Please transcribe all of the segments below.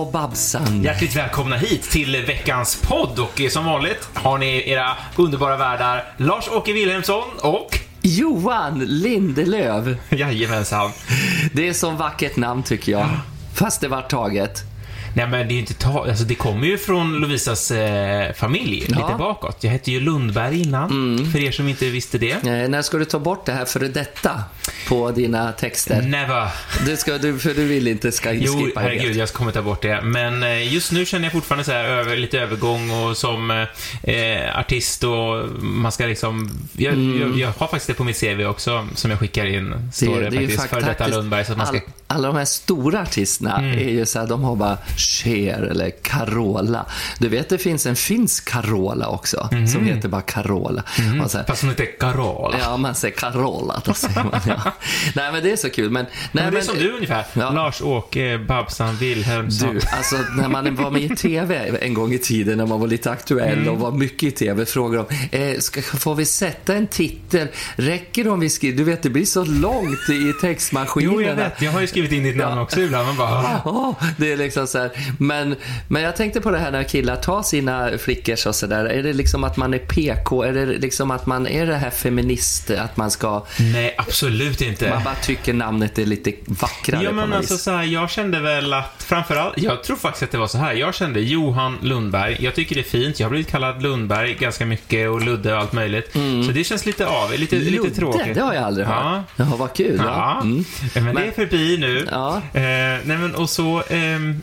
och Babsan. Hjärtligt välkomna hit till veckans podd och eh, som vanligt har ni era underbara värdar Lars-Åke Wilhelmsson och Johan Lindelöv. Jajamensan. Det är så vackert namn tycker jag. Fast det var taget. Nej men det är inte ta- alltså det kommer ju från Lovisas eh, familj Ja. lite bakåt. Jag hette ju Lundberg innan, för er som inte visste det. Eh, när ska du ta bort det här före detta på dina texter? Never. Det ska du, för du vill inte ska Jo, skippa det. herregud, jag kommer ta bort det. Men eh, just nu känner jag fortfarande så här över, lite övergång och som eh, artist och man ska liksom... Jag, jag, jag har faktiskt det på mitt CV också, som jag skickar in. Står det, ju faktiskt, före detta Lundberg. Så man ska... Mm. all, alla de här stora artisterna är ju så här, de har bara Cher eller Carola. Du vet, det finns en finsk Carola också, som heter bara Carola. Så här, Fast hon heter Carola. Ja, man säger Carola, då säger man ja. Nej, men det är så kul. Men, nej, men det är som du ungefär. Ja. Lars-Åke Babsan Wilhelmsson. Du, alltså när man var med i TV en gång i tiden, när man var lite aktuell Mm. och var mycket i TV, frågade de, eh, ska, får vi sätta en titel? Räcker det om vi skriver? Du vet, det blir så långt i textmaskinerna. Jo, jag vet. Jag har ju skrivit in ditt namn Ja. också ibland. Man bara... Ja, det är liksom så här. Men, men jag tänkte på det här när killar tar sina flickors och sådär. Är det liksom att man är PK? Är det liksom att man är det här feminist? Att man ska... Nej, absolut inte. Man bara tycker namnet är lite vackrare Ja, på men något alltså vis. så här, jag kände väl att framförallt, jag tror faktiskt att det var så här. Jag kände Johan Lundberg. Jag tycker det är fint. Jag har blivit kallad Lundberg ganska mycket och Ludde och allt möjligt. Så det känns lite av, lite, lite Mm. Ludde, tråkigt. det har jag aldrig Ja. hört. Jaha, vad kul. Ja. Ja, Mm. men, det är Men- förbi nu. Ja. Eh, nej men och så ehm,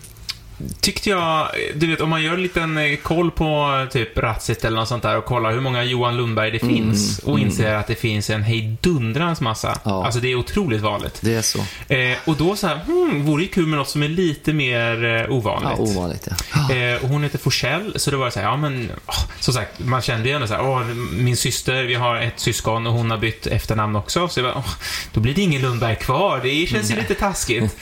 tyckte jag, du vet om man gör en liten eh, koll på eh, typ Ratsit eller något sånt där och kollar hur många Johan Lundberg det finns och inser att det finns en hejdundrans massa. Mm, Ja. Alltså det är otroligt vanligt. Det är så. Eh, och då så här, hmm, vore ju kul med något som är lite mer eh, ovanligt. Ja, ovanligt ja. Eh, och hon heter Forsell, så det var så här, ja men, åh, som sagt, man kände ju ändå så här, åh, min syster, vi har ett syskon och hon har bytt efternamn också, så jag bara, åh, då blir det ingen Lundberg kvar, det känns ju lite taskigt.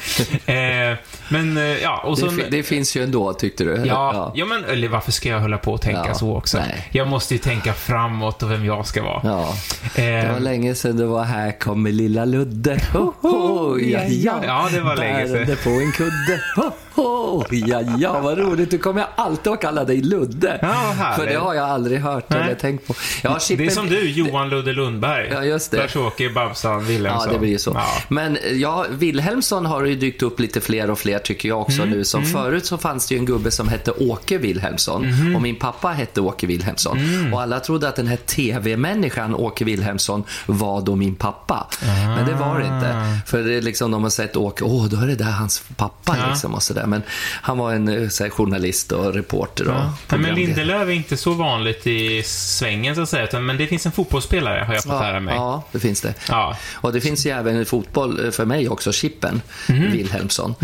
men, ja, och så... Det, det finns ju ändå, tyckte du? Ja, ja. men eller varför ska jag hålla på och tänka Ja, så också? nej. Jag måste ju tänka framåt och vem jag ska vara. Ja. Eh, Det var länge sedan det var här kommer lilla Ludde. Ho, ho, ja, ja. Ja, det var länge sedan. Bärande på en kudde. Ho, ho, ja, ja, vad roligt. Du kommer jag alltid att kalla dig Ludde. Ja, härligt. För det har jag aldrig hört Nej. eller tänkt på. Ja, det är Chippen- som du, Johan Ludde Lundberg. Ja, just det. Lars-Åke Babsan Wilhelmsson. Ja, det blir ju så. Ja. Men ja, Wilhelmsson har ju dykt upp lite fler och fler tycker jag också Mm, nu. Som förut så fanns det ju en gubbe som hette Åke Wilhelmsson Mhm. och min pappa hette Åke Wilhelmsson. Mm. Och alla trodde att den här TV-människan Åke Wilhelmsson var då min pappa. Men det var det inte. Ah. För det är liksom, de har sett Åke, åh, då är det där hans pappa Ja. liksom och sådär. Men han var en eh, så här, journalist och reporter och Ja. Nej, men. Lindelöf är inte så vanligt i svängen så att säga, utan, men det finns en fotbollsspelare har jag fått lära Ja, mig. ja, det finns det. Ja. Och det finns ju även i fotboll eh, för mig också, Chippen Mhm. Wilhelmsson.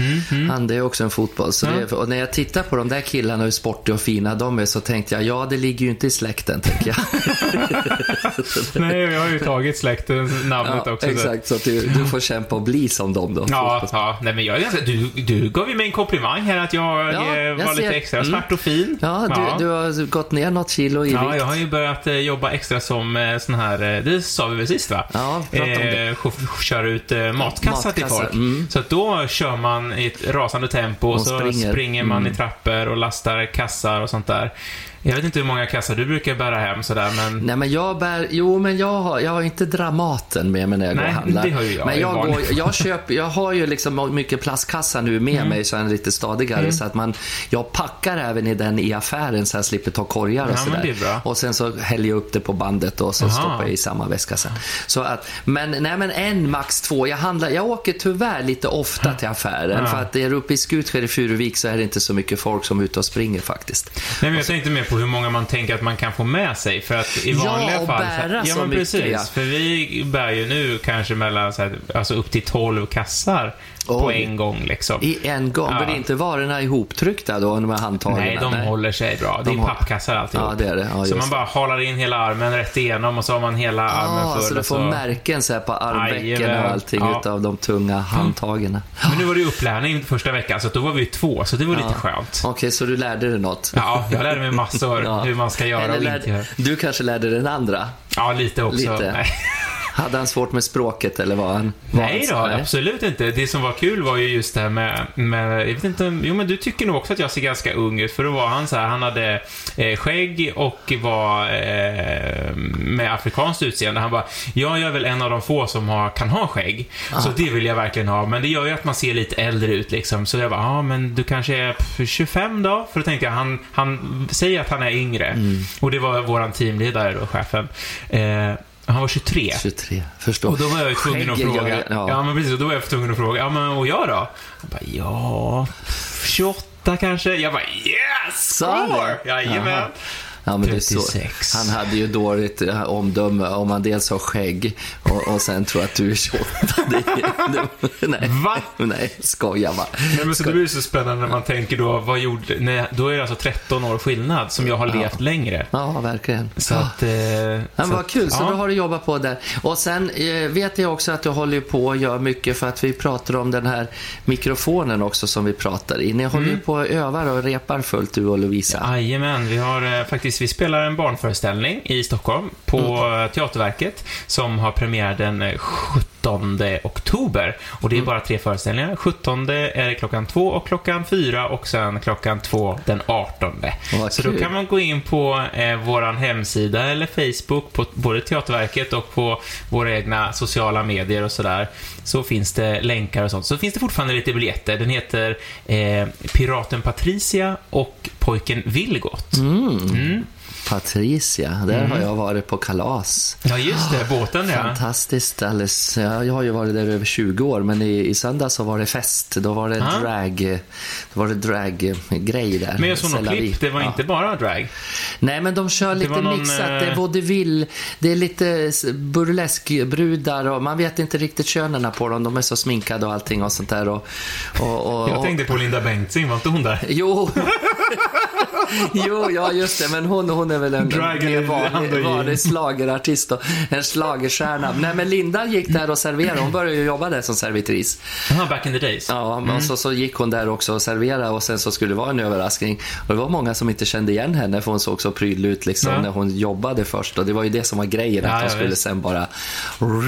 Han det är också en fotboll. Så det, och när jag tittar på de där killarna, hur sportiga och fina de är, så tänkte jag, ja det ligger ju inte i släkten, tänker jag. Nej, jag har ju tagit släktens namnet ja, också. så- exakt, så att du, du får kämpa och bli som dem då. Ja, ja, nej men jag du, du gav ju mig en komplimang här att jag Ja, eh, jag var lite ser. extra Mm. svart och fin. Ja, du, du har gått ner något kilo i Ja, vikt. jag har ju börjat eh, jobba extra som sån här, det sa vi väl sist va? Ja, prata om det. Eh, köra ut eh, matkassar till Matkassar, folk. mm. Så då kör man i ett rasande tempo och Och så springer. Springer, man Mm. i trappor och lastar kassar och sånt där. Jag vet inte hur många kassar du brukar bära hem sådär, men... Nej, men jag bär, jo, men jag har, jag har inte Dramaten med mig när jag går Nej, och handlar. det har ju jag men jag, går, jag, köper, jag har ju liksom mycket plastkassar nu med Mm. mig så jag är lite stadigare. Så att man, jag packar även i den i affären så jag slipper ta korgar och Ja, sådär. Och sen så häller jag upp det på bandet och så Aha. stoppar jag i samma väska sen. Så att, men, nej, men en, max två. Jag, handlar, jag åker tyvärr lite ofta till affären. Ja. För att är du uppe i Skutskär i Furuvik så är det inte så mycket folk som är ute och springer faktiskt. Nej, men jag tänkte mer på hur många man tänker att man kan få med sig. För att i Ja, vanliga och fall... bära ja, så men mycket, precis. ja. För vi bär ju nu kanske mellan, så här, alltså upp till 12 kassar på Oj. en gång liksom. I en gång? Ja. Blir inte varorna ihoptryckta då, de här handtagen? Nej, de håller sig bra. Det är De har- pappkassar alltihop. Ja, det är det. Ja, så man bara halar in hela armen rätt igenom och så har man hela armen Ah, full. så du får så... märken så på armvecken och allting Ja. utav de tunga handtagen. Men nu var det upplärning första veckan, så då var vi två, så det var lite skönt. Okej, så du lärde dig något? Ja, jag lärde mig massor Ja. hur man ska göra Eller och lärde- inte göra. Du kanske lärde den andra? Ja, lite också. Lite. Hade han svårt med språket eller var han? Var Nej då, han- absolut inte. Det som var kul var ju just det här med, med, jag vet inte, jo men du tycker nog också att jag ser ganska ung ut, för då var han så här, han hade eh, skägg och var eh, med afrikanskt utseende. Han bara, jag är väl en av de få som har, kan ha skägg, så det vill jag verkligen ha, men det gör ju att man ser lite äldre ut liksom. Så jag bara, ja men du kanske är pff, 25 då? För då tänkte jag, han, han säger att han är yngre. Och det var våran teamledare då, chefen. Eh, han var 23. 23, förstår. Och då var jag tvungen att fråga. jag- Ja. ja. men precis. Då var jag tvungen att fråga. Ja, men och jag då? Han bara, ja, 28 kanske. Jag bara, yes! Score! Jajamän. Jaha. Ja, men det är så. 36. Han hade ju dåligt eh, omdöme om man dels har skägg och, och sen tror att du är 28. Det, det, nej, Va? nej, skoja bara. Nej, men så det blir så spännande när man tänker då, vad gjorde... Nej, då är det alltså 13 år skillnad som jag har levt längre. Ja, verkligen. Så att... Eh, Men vad kul, så ja. då har du jobbat på där. Och sen eh, vet jag också att du håller på och gör mycket för att vi pratar om den här mikrofonen också som vi pratar i. Ni håller Mm. ju på och övar och repar fullt du och Lovisa. Jajamän, vi har eh, faktiskt, vi spelar en barnföreställning i Stockholm på Mm. Teaterverket som har premiär den eh, 17 oktober. Och Mm. det är bara tre föreställningar. 17 är det klockan två och klockan fyra och sen klockan två den 18. Vad Så då kan man gå in på eh, våran hemsida eller Facebook på både Teaterverket och på våra egna sociala medier och sådär. Så finns det länkar och sånt. Så finns det fortfarande lite biljetter. Den heter eh, Piraten Patricia och Pojken Vilgot. Mm. Patricia, där har jag varit på kalas. Ja, just det. Båten, ja. Fantastiskt. Alldeles, ja, jag har ju varit där över 20 år, men i, i söndags så var det fest. Då var det Ah. drag, då var det drag-grej där. Men jag såg något klipp. Det var Ja. inte bara drag. Nej, men de kör lite var någon, mixat. Det är eh, vaudeville, det är lite burleskbrudar och man vet inte riktigt könen på dem. De är så sminkade och allting och sånt där. Och, och, och, Jag tänkte på Linda Bengtzing. Var inte hon där? Jo. jo, ja just det, men hon, hon är väl en, en vanlig, slagerartist och en slagerstjärna. Nej, men Linda gick där och serverade. Hon började ju jobba där som servitris. Aha, back in the days. Ja, Mm. och så, så gick hon där också och serverade och sen så skulle det vara en överraskning. Och det var många som inte kände igen henne för hon såg så prydlig ut liksom Ja. när hon jobbade först. Och det var ju det som var grejen, Ja, att de ja, skulle visst. sen bara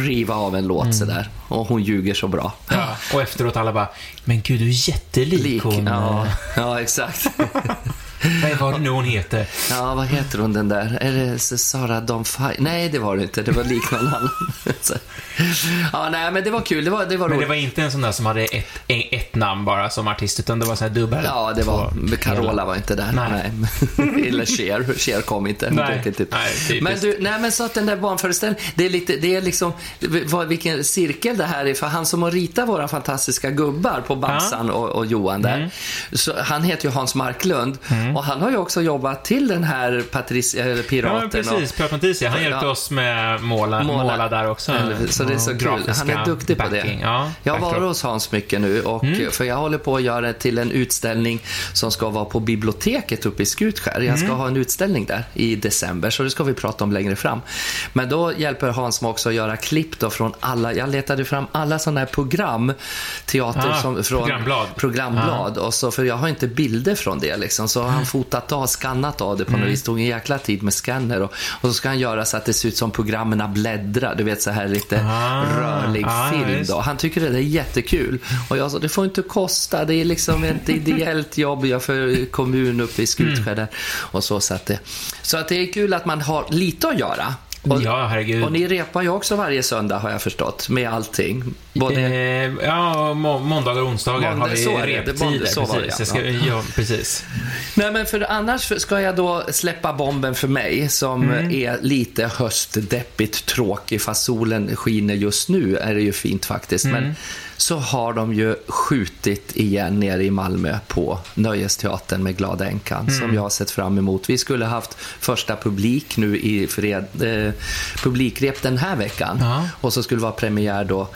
riva av en låt sådär. Och hon ljuger så bra. Ja. Och efteråt alla bara, men gud, du är jättelik Lik. hon. Ja, ja, exakt. Vad var det nu hon heter? Ja, vad heter hon den där? Är det Sara Dawn? Nej, det var det inte. Det var liknande annan. Ja, nej, men det var kul. Det var, det var Men roligt. det var inte en sån där som hade ett, ett namn bara som artist, utan det var så här dubbel. Ja, det var... på Carola var inte där. Nej. Nej. Eller Cher. Cher kom inte. Nej. inte. Nej, typiskt. men du, nej men så att den där barnföreställningen, det är lite, det är liksom, vad, vilken cirkel det här är. För han som har ritat våra fantastiska gubbar på Babsan och, och Johan där, Mm. så han heter ju Hans Marklund. Och han har ju också jobbat till den här Patricia, eller Ja, Piraten. men precis. Pirat Mattisia, han hjälpte Ja. oss med måla, Måla. måla, där också. Eller- Så det är så Och kul. Han är duktig på det. backing. Ja, jag har varit hos Hans mycket nu, och, Mm. för jag håller på att göra till en utställning som ska vara på biblioteket uppe i Skutskär. Jag ska Mm. ha en utställning där i december, så det ska vi prata om längre fram. Men då hjälper Hans mig också att göra klipp då från alla, jag letade fram alla sådana här program, teater Ah, som, från programblad. programblad och så, för jag har inte bilder från det liksom, så har han fotat av, skannat av det på något Mm. vis, tog en jäkla tid med scanner och, och så ska han göra så att det ser ut som programmen bläddrar, du vet så här lite Ah, rörlig ah, film då. Han tycker det är jättekul. Och jag sa, det får inte kosta, det är liksom ett ideellt jobb jag för kommun uppe i Skutskär där. Och så, så, att det, så att det är kul att man har lite att göra. Och, Ja, herregud. och ni repar ju också varje söndag har jag förstått, med allting. Både, Eh, ja, må, måndagar och onsdagar Måndag- har vi reptider. måndag- så var det, precis. ja. Jag ska, ja, precis. Nej, men för annars ska jag då släppa bomben för mig som Mm. är lite höstdeppigt tråkig fast solen skiner just nu är det ju fint faktiskt. Mm. Men så har de ju skjutit igen nere i Malmö på Nöjesteatern med Glada Änkan Mm. som jag har sett fram emot. Vi skulle haft första publik nu i fred, eh, publikrep den här veckan Ja. och så skulle det vara premiär då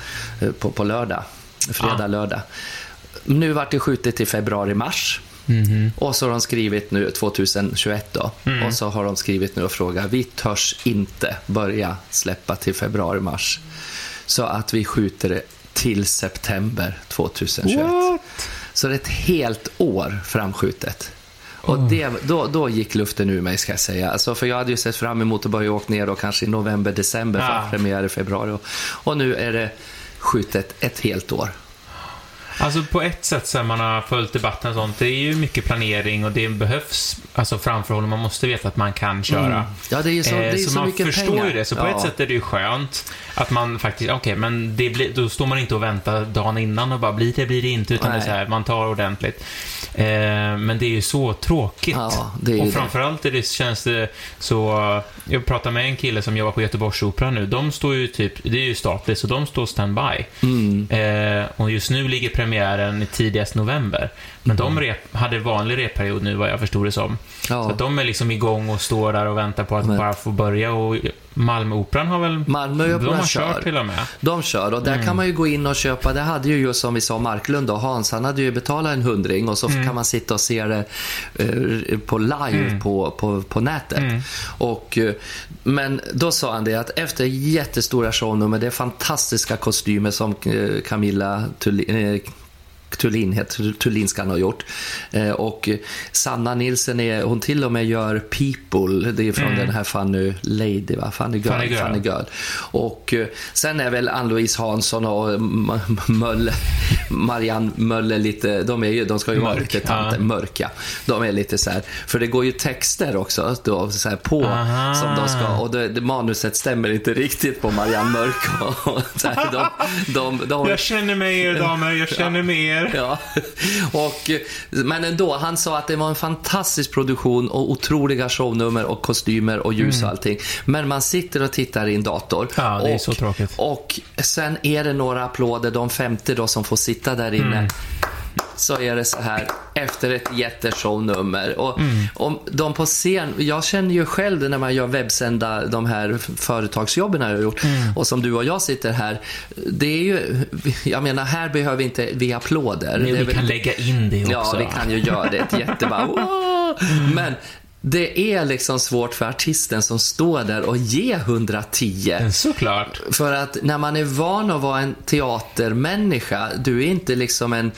eh, på, på lördag. fredag, Ja. lördag. Nu vart det skjutet till februari-mars. Mhm. Och så har de skrivit nu 2021 då. Mm. Och så har de skrivit nu och frågat, vi törs inte börja släppa till februari-mars. Så att vi skjuter det till september 2021. What? Så det är ett helt år framskjutet. Och det, då, då gick luften ur mig ska jag säga. Alltså, för jag hade ju sett fram emot att börja åka ner då, kanske i november, december för Ja. premiär i februari. Och, och nu är det skjutet ett helt år. Alltså på ett sätt sen man har följt debatten och sånt, det är ju mycket planering och det behövs alltså framförhållning. Man måste veta att man kan köra. Ja, det är ju så, det är Eh, ju så, man mycket förstår pengar. ju det, så på ja. ett sätt är det ju skönt att man faktiskt, okej, men det blir, då står man inte och väntar dagen innan och bara blir det, blir det inte, utan det är Nej. så här, man tar ordentligt. Eh, men det är ju så tråkigt. Ja, det och det. framförallt är det, känns det så, jag pratar med en kille som jobbar på Göteborgsoperan nu, de står ju typ, det är ju statligt, så de står standby. Mm. Eh, och just nu ligger premiären i tidigast november. Men de rep, hade vanlig repperiod nu, vad jag förstod det som. Mm. Ja. Så de är liksom igång och står där och väntar på att Men- bara få börja. Och Malmöoperan har väl... Malmöoperan de har kör. kört till och med. De kör och där Mm. kan man ju gå in och köpa. Det hade ju just som vi sa Marklund och Hans, han hade ju betalat en hundring och så Mm. kan man sitta och se det eh, på live på, på, på nätet. Mm. Och, eh, men då sa han det att efter jättestora shownummer, det är fantastiska kostymer som eh, Camilla Thulin, eh, Thulin Thulin ska han ha gjort. Eh, och eh, Sanna Nilsen är, hon till och med gör People, det är från den här Fanny Lady, va? Fanny Girl. Mm. Fanny Girl. Fanny Girl. Och eh, sen är väl Ann-Louise Hansson och M- Möller, Marianne Möller lite, de, är ju, de ska ju vara lite tanter, ja. mörka. De är lite så här, för det går ju texter också då, så här på Aha. som de ska, och det, det, manuset stämmer inte riktigt på Marianne Mörk. Och, och här, de, de, de, Jag känner med er damer, jag känner med er. Ja, och, men ändå, han sa att det var en fantastisk produktion och otroliga shownummer och kostymer och ljus och allting. Men man sitter och tittar i en dator. Mm. Ja, det är och, så tråkigt. Och sen är det några applåder, de 50 då som får sitta där inne. Mm. Så är det så här efter ett jätteshownummer. Och, Mm. och de på scen, jag känner ju själv det när man gör webbsända de här företagsjobben jag har gjort. Mm. Och som du och jag sitter här. Det är ju, jag menar här behöver inte vi applåder. Men vi väl- kan lägga in det Ja, också. vi kan ju göra det. Ett jättebra... Wow! Men det är liksom svårt för artisten som står där och ger 110. Men Såklart. För att när man är van att vara en teatermänniska, du är inte liksom en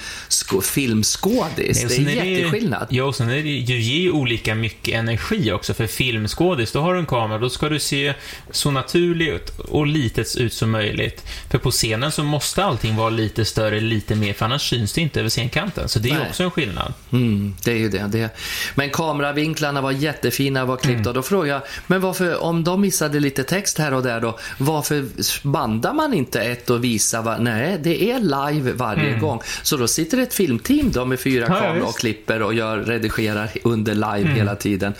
filmskådis. och Det är jätteskillnad. Ja, och sen är det ju, ju olika mycket energi också. För filmskådis, då har du en kamera, då ska du se så naturligt och litet ut som möjligt. För på scenen så måste allting vara lite större, lite mer, för annars syns det inte över scenkanten. Så det är Nej. också en skillnad. Mm, det är ju det, det. Men kameravinklarna var jättefina, var klippta. Mm. Då frågade jag, men varför, om de missade lite text här och där då, varför bandar man inte ett och visar? Va? Nej, det är live varje gång. Så då sitter ett filmteam då med fyra Mm. Ja, ja, kameror och klipper och gör, redigerar under live Mm. hela tiden.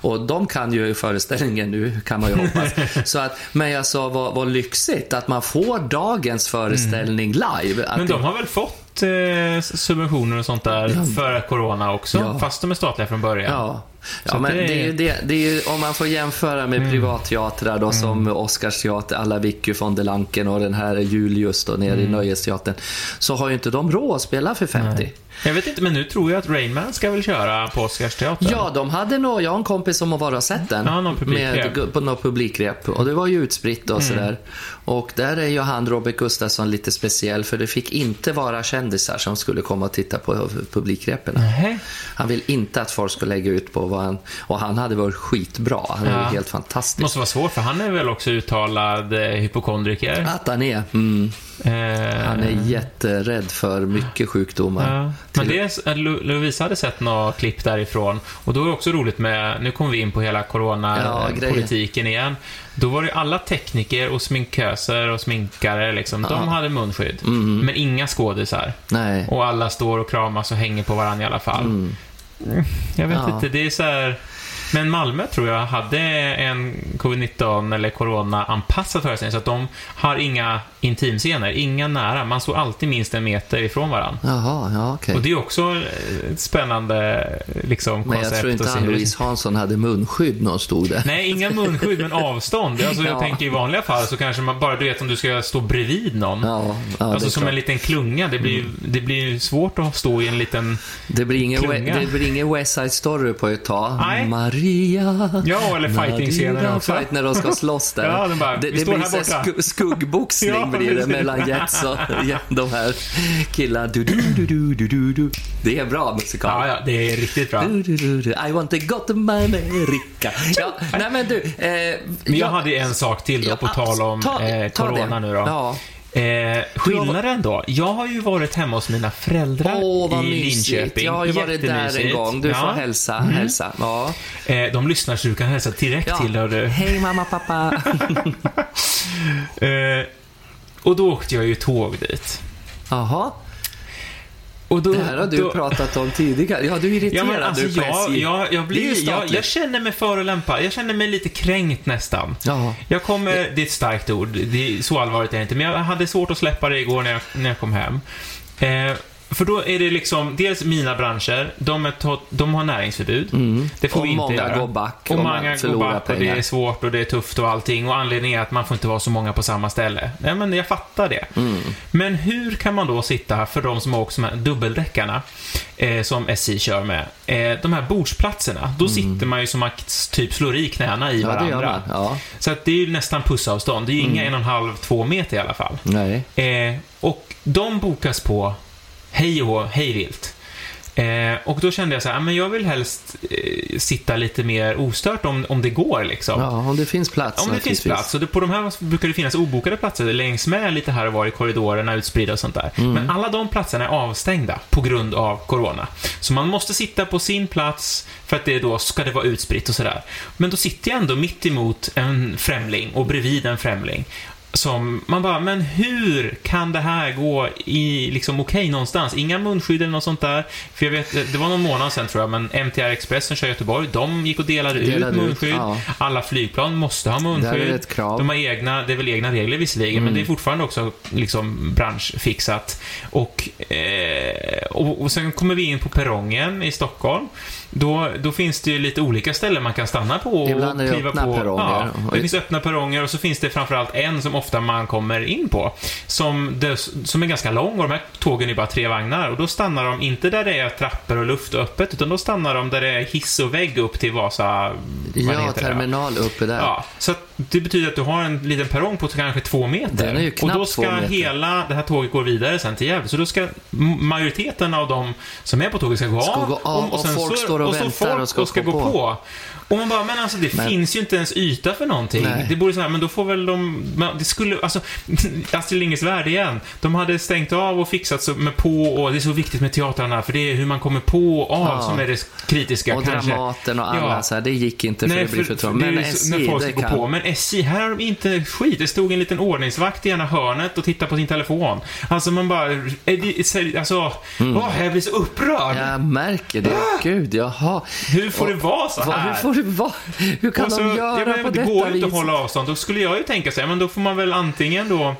Och de kan ju föreställningen nu, kan man ju hoppas. Så att, men jag sa, vad, vad lyxigt att man får dagens föreställning live. Mm. Men de har väl fått eh, subventioner och sånt där för corona också? Ja. Fast de är statliga från början. Ja, ja men det är- det, det är ju, om man får jämföra med privatteatrar då, som Oscarsteater, alla Vicky von der Lanken och den här Julius då nere i Nöjesteatern, så har ju inte de råd att spela för 50. Jag vet inte, men nu tror jag att Rainman ska väl köra på Oscarsteatern? Ja, de hade nog, jag har en kompis som har varit och sett den. Ja, någon med, på något publikrep. Och det var ju utspritt och sådär. Och där är ju han, Robert Gustafsson, lite speciell. För det fick inte vara kändisar som skulle komma och titta på publikrepen. Han vill inte att folk ska lägga ut på vad han... Och han hade varit skitbra. Han är Ja. helt Det fantastisk. måste vara svårt, för han är väl också uttalad eh, hypokondriker? Att han är. Mm. Eh, Han är jätterädd för mycket sjukdomar. Ja. Men det, Lo- Lovisa hade sett några klipp därifrån och då är det också roligt med, nu kommer vi in på hela Ja, coronapolitiken igen. Då var det alla tekniker och sminköser och sminkare liksom, de hade munskydd. Mm. Men inga skådisar. Nej. Och alla står och kramas och hänger på varandra i alla fall. Mm. Jag vet Ja. inte, det är så här... Men Malmö tror jag hade en covid-19 eller corona-anpassad föreställning, så att de har inga intimscener, inga nära. Man står alltid minst en meter ifrån varandra. Jaha, ja okej. Och det är också ett spännande liksom, Men koncept. jag tror inte att Ann-Louise Hansson hade munskydd när hon stod där. Nej, inga munskydd, men avstånd. Alltså, jag Ja. tänker i vanliga fall så kanske man bara, du vet, om du ska stå bredvid någon. Ja, ja alltså som klart. en liten klunga. Det blir ju det blir svårt att stå i en liten... det, blir ingen, klunga. det blir ingen West Side Story på ett tag. Nej. Maria. Ja, eller fighting-scener Nadira också. Fight när de ska slåss där. Ja, de bara, det det blir så sku- skuggboxning Ja, blir det mellan Jets och ja, de här killarna. Du, du, du, du, du, du. Det är bra musikal. Ja, ja, det är riktigt bra. Du, du, du, du. I want to go to America. Ja, nej men du. Eh, Men jag hade ju en sak till då, på tal om eh, corona nu då. Ja. Eh, skillnaden då? Jag har ju varit hemma hos mina föräldrar Åh, vad i mysigt. Linköping. Jag har ju varit där en gång. Du får Ja. Mm. hälsa. hälsa. Ja. Eh, de lyssnar så du kan hälsa direkt Ja. till. Hör du. Hej mamma, pappa. Eh, och då åkte jag ju tåg dit. Jaha, Och då, det här har du då, pratat om tidigare. Ja, du är Ja, irriterad men alltså, du på jag, SJ. jag, jag, blir, jag, jag känner mig förolämpad. Jag känner mig lite kränkt nästan. Jaha. Jag kommer, det är ett starkt ord, det är, så allvarligt är det inte, men jag hade svårt att släppa det igår när jag, när jag kom hem. Eh, för då är det liksom, dels mina branscher, de, är to- de har näringsförbud. Det får Och vi inte många göra. går back Och och man många går back och det pengar. är svårt och det är tufft och allting. Och anledningen är att man får inte vara så många på samma ställe. Nej, men jag fattar det. Mm. Men hur kan man då sitta, för de som har åkt de här dubbeldäckarna, eh, som SJ kör med, eh, de här bordsplatserna, då sitter man ju som att typ slår i knäna i Mm. Ja, varandra. man. Ja. Så att det är ju nästan pussavstånd. Det är ju inga en och en halv, två meter i alla fall. Nej. Eh, och de bokas på hej och hej vilt. Eh, och då kände jag så här, "Ah, men jag vill helst eh, sitta lite mer ostört om, om det går liksom. Ja, om det finns plats Om det finns plats. Och det, på de här brukar det finnas obokade platser längs med lite här och var i korridorerna utspridda och sånt där. Mm. Men alla de platserna är avstängda på grund av corona. Så man måste sitta på sin plats för att det då ska det vara utspritt och sådär. Men då sitter jag ändå mitt emot en främling och bredvid en främling. Som man bara, men hur kan det här gå i liksom okej någonstans? Inga munskydd eller något sånt där. För jag vet, det var någon månad sedan tror jag, men MTR Express som kör Göteborg, de gick och delade, Delade ut ut, munskydd. ja. Alla flygplan måste ha munskydd. det ett krav. De har egna, det är väl egna regler visserligen, men det är fortfarande också liksom branschfixat. Och, eh, och, och sen kommer vi in på perrongen i Stockholm. Då, då finns det ju lite olika ställen man kan stanna på och Ibland är det kliva öppna på. perronger. Ja, det finns öppna perronger och så finns det framförallt en som ofta man kommer in på. Som, som är ganska lång och de här tågen är bara tre vagnar. Och då stannar de inte där det är trappor och luft och öppet, utan då stannar de där det är hiss och vägg upp till Vasa... Ja, heter det? terminal uppe där. Ja, så det betyder att du har en liten perrong på kanske två meter. Den är ju och knappt då ska hela det här tåget gå vidare sen till Gävle. Så då ska majoriteten av de som är på tåget ska gå Ska av. gå av och sen folk står och så väntar folk och ska ska gå gå på. på. Och man bara, men alltså det Men- finns ju inte ens yta för någonting. Nej. Det borde så här, men då får väl de, det skulle, alltså, Astrid Lindgrens Värld igen. De hade stängt av och fixat så med på och det är så viktigt med teatrarna för det är hur man kommer på och av Ja. som är det kritiska Och kanske. Dramaten och alla Ja. så här, det gick inte för det blir för trångt. det är Men SJ, när folk det kan. på. Men SJ, här har de inte skit. Det stod en liten ordningsvakt i ena hörnet och tittade på sin telefon. Alltså man bara, är alltså, Mm. åh, jag blir så upprörd. Jag märker det. Gud, jaha. Hur får Och- det vara så här? Det vara? Hur kan så- de göra ja, men på det detta går ju vis? inte att hålla avstånd. Då skulle jag ju tänka så här, men då får man väl antingen då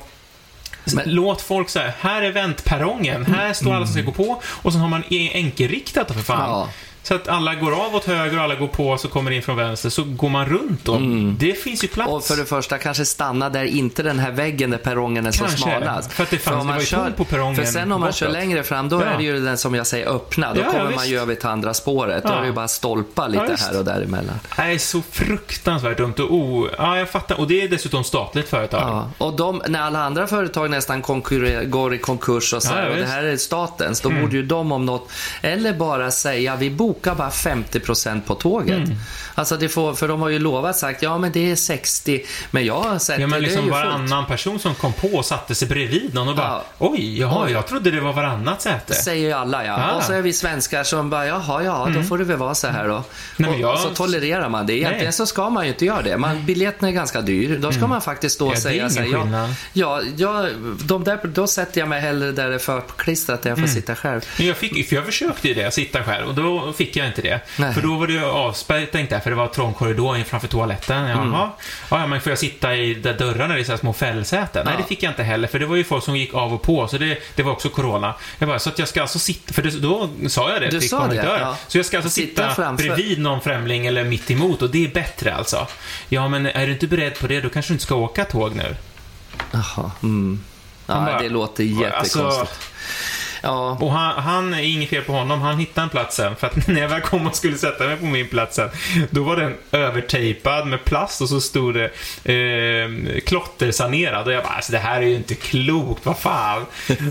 Men- Låt folk säga, här är väntperrongen, här står alla som ska gå på och så har man e- enkelriktat för fan. Ja. Så att alla går av åt höger och alla går på så kommer in från vänster, så går man runt då. Det finns ju plats. Mm. Och för det första kanske stanna där, inte den här väggen där perrongen är så Kanske, smalast. för att det fanns- om det man var ju tomt på perrongen För sen om man kör längre fram, då Ja. är det ju den som jag säger öppna. Då Ja, ja, kommer man visst. ju över till andra spåret. Då Ja. är det ju bara stolpar Ja, lite här och däremellan. Det är så fruktansvärt dumt och oh, ja, jag fattar. Och det är dessutom statligt företag. Ja. Och de, när alla andra företag nästan konkurrer, går i konkurs och så Ja, här, ja, och det här är statens, Mm. då borde ju de om något, eller bara säga vi bokar bara 50% på tåget. Mm. Alltså det får, för de har ju lovat sagt, ja men det är 60, men jag har sett Ja, men det, det är liksom ju fullt. varannan person som kom på och satte sig bredvid någon och bara Ja. Oj, jaha, Oj. jag trodde det var varannat säte. Säger ju alla ja. Ja. Och så är vi svenskar som bara, jaha, ja, då får det väl vara så här då. Mm. Nej, och, jag- och så tolererar man det. Egentligen Nej. så ska man ju inte göra det. Man, biljetten är ganska dyr. Då ska man faktiskt stå och Mm. Ja, säga så här, ja, ja, ja, de där, då sätter jag mig hellre där det är förklistrat, där jag får Mm. sitta själv. Men jag, fick, för jag försökte ju det, sitta själv. Och då fick jag inte det. Nej. För då var det avspärrat tänkte jag, för det var trång korridor framför toaletten. Jaha, Mm. ja, men får jag sitta i där dörrarna, i så här små fällsäten? Nej, Ja. det fick jag inte heller, för det var ju folk som gick av och på, så det, det var också corona. Jag bara, så att jag ska alltså sitta, för det, då sa jag det Du till konduktören. ja. Så jag ska alltså Sitta sitta, framför. bredvid någon främling eller mitt emot och det är bättre alltså. Ja, men är du inte beredd på det, då kanske du inte ska åka tåg nu. Jaha. Mm. Ja, bara- det låter jättekonstigt. Alltså- Ja. Och han, han är inget fel på honom, han hittade en plats sen. För att när jag väl kom och skulle sätta mig på min plats sen, då var den övertejpad med plast och så stod det eh, klottersanerad. Och jag bara, alltså det här är ju inte klokt, vad fan.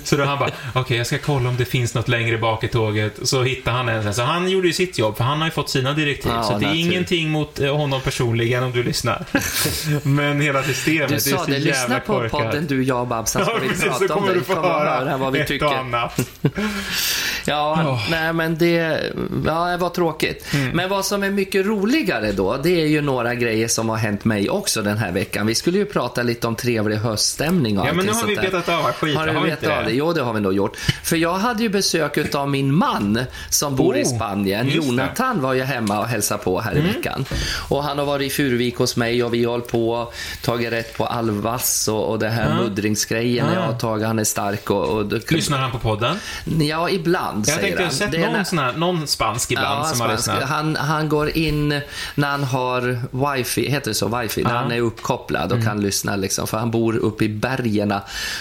Så då han bara, okej jag ska kolla om det finns något längre bak i tåget. Så hittade han en sen. Så han gjorde ju sitt jobb, för han har ju fått sina direktiv. Ja, så det är natur. ingenting mot eh, honom personligen om du lyssnar. Men hela systemet, Du det är sa så det, jävla lyssna på korkat. podden du, jag och Babsan Ja, vi precis, så prata om kommer det. du få att höra vad vi tycker. annat. ハハハハ。Ja, Åh. nej men det, ja, det var tråkigt. Mm. Men vad som är mycket roligare då, det är ju några grejer som har hänt mig också den här veckan. Vi skulle ju prata lite om trevlig höststämning och Ja, men nu har vi betat av skiten, Har du har vi betat inte av det? Jo, det har vi nog gjort. För jag hade ju besök av min man som bor i Oh, Spanien. det. Mm. Jonathan var ju hemma och hälsade på här i veckan. Och han har varit i Furuvik hos mig och vi har hållit på och tagit rätt på alvass och, och det här Ja. muddringsgrejen. Ja. Jag har tagit, han är stark och... och Lyssnar han på podden? Ja, ibland Jag säger tänkte jag har han. sett någon, när- sån här, någon spansk ibland Ja, som har spansk. lyssnat. han, han går in när han har wifi, heter det så? Wifi? När han är uppkopplad Mm. och kan lyssna liksom. För han bor uppe i bergen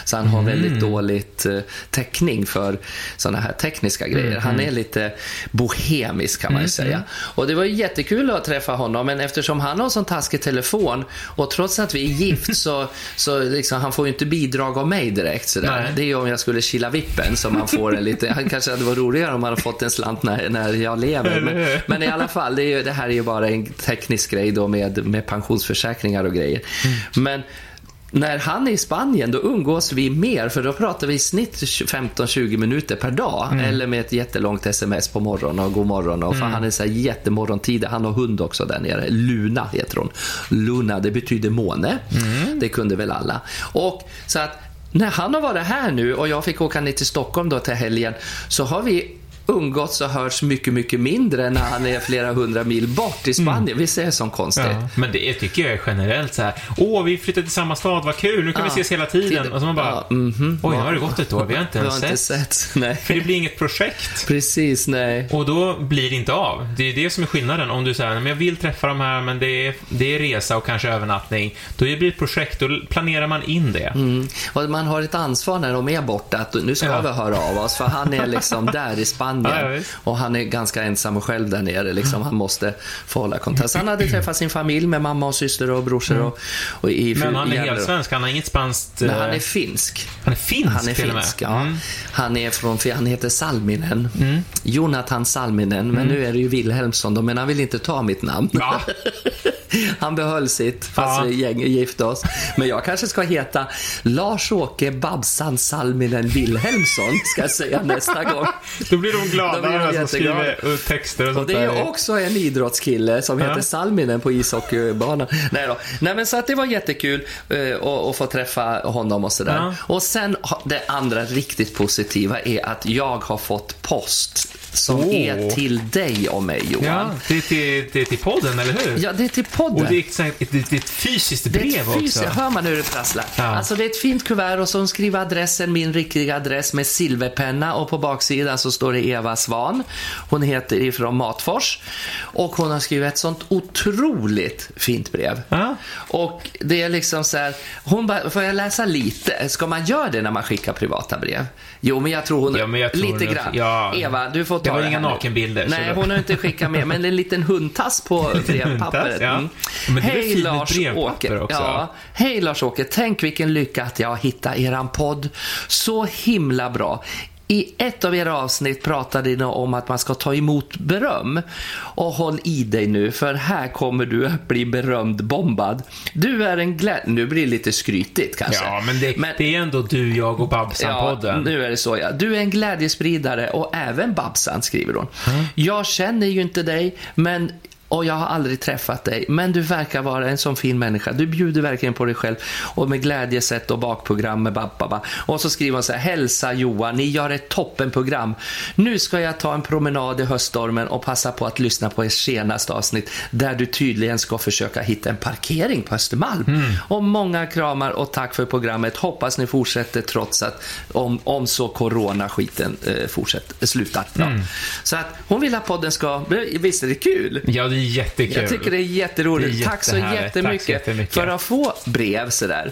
så han har Mm. väldigt dåligt eh, täckning för sådana här tekniska grejer. Mm. Han är lite bohemisk kan man ju säga. Och det var ju jättekul att träffa honom men eftersom han har sån taskig telefon och trots att vi är gift så, så liksom, han får ju inte bidrag av mig direkt sådär. Nej. Det är ju om jag skulle kila vippen som man får en lite, han kanske hade varit roligare om man hade fått en slant när, när jag lever. Men, men i alla fall, det, ju, det här är ju bara en teknisk grej då med, med pensionsförsäkringar och grejer. Mm. Men när han är i Spanien då umgås vi mer för då pratar vi i snitt 15-20 minuter per dag. Mm. Eller med ett jättelångt sms på morgonen och god morgon. Och för Mm. han är så här jättemorgontidig. Han har hund också där nere. Luna heter hon. Luna, det betyder måne. Mm. Det kunde väl alla. Och så att när han har varit här nu och jag fick åka ner till Stockholm då till helgen så har vi umgåtts och hörts mycket, mycket mindre när han är flera hundra mil bort i Spanien. Visst är det så konstigt? Mm. Ja, men det tycker jag är generellt så här. Åh, vi flyttade till samma stad, vad kul, nu kan Ja. vi ses hela tiden. Tid- Och så man bara, Ja, mhm. oj, nu har det gått ett år, vi har inte ens har inte sett. sett. Nej. För det blir inget projekt. Precis, nej. Och då blir det inte av. Det är det som är skillnaden. Om du säger, men jag vill träffa de här, men det är, det är resa och kanske övernattning. Då blir det ett projekt, då planerar man in det. Mm. Och man har ett ansvar när de är borta att nu ska Ja. vi höra av oss för han är liksom där i Spanien Ja, ja, och han är ganska ensam själv där nere. Liksom. Han måste få hålla kontakt. Så han hade träffat sin familj med mamma och syster och brorsor och, och i Mm. Men han är helt svensk, han har inget spanskt... Men han eh, är finsk. han är finsk Han är och finsk, ja. Mm. Han är från, han heter Salminen. Jonathan Salminen, men nu är det ju Wilhelmsson då, men han vill inte ta mitt namn. Mm. Ja. Han behöll sitt fast Ja. vi gifte oss. Men jag kanske ska heta Lars-Åke Babsan Salminen Wilhelmsson, ska jag säga nästa gång. Då blir de glada, de de som skriver eh, texter och Och sånt det är också en idrottskille som heter Ja. Salminen på ishockeybanan. Nej då. Nej men så att det var jättekul eh, att att få träffa honom och sådär. Ja. Och sen det andra riktigt positiva är att jag har fått post som Åh. är till dig och mig Johan. Ja, det är till, det är till podden, eller hur? Ja, det är till podden. Och det är ett, ett, ett, ett fysiskt Det är brev ett fys- också. Hör man hur det prasslar? Ja. Alltså det är ett fint kuvert och så skriver adressen, min riktiga adress med silverpenna och på baksidan så står det Eva Svan. Hon heter ifrån Matfors och hon har skrivit ett sånt otroligt fint brev. Ja. Och det är liksom så här, hon bara, får jag läsa lite? Ska man göra det när man skickar privata brev? Jo, men jag tror hon, Ja, jag tror lite nog- grann. ja. Eva, du får Det var inga nakenbilder, Nej, hon har inte skickat med, men en liten hundtass på brevpappret. Ja. Mm. Är väl Hej Lars-Åke. Ja, Hej Lars-Åke, tänk vilken lycka att jag hittat eran podd. Så himla bra. I ett av era avsnitt pratade ni om att man ska ta emot beröm. Och håll i dig nu, för här kommer du att bli berömd bombad. Du är en glädje... Nu blir det lite skrytigt kanske. Ja, men det, det är ändå du, jag och Babsan-podden. nu är det så ja. Du är en glädjespridare och även Babsan, skriver hon. Jag känner ju inte dig, men och jag har aldrig träffat dig, men du verkar vara en sån fin människa. Du bjuder verkligen på dig själv och med glädjesätt och bakprogram med Babba. Och så skriver hon så här, hälsa Johan, ni gör ett toppenprogram. Nu ska jag ta en promenad i höststormen och passa på att lyssna på ert senaste avsnitt där du tydligen ska försöka hitta en parkering på Östermalm. Och många kramar och tack för programmet. Hoppas ni fortsätter trots att om, om så coronaskiten eh, fortsätter, slutar. Ja. Så att hon vill att podden ska, visst är det kul? Ja, det jättekul. Jag tycker det är jätteroligt. Det är Tack så jättemycket, Tack så jättemycket. för att få brev sådär.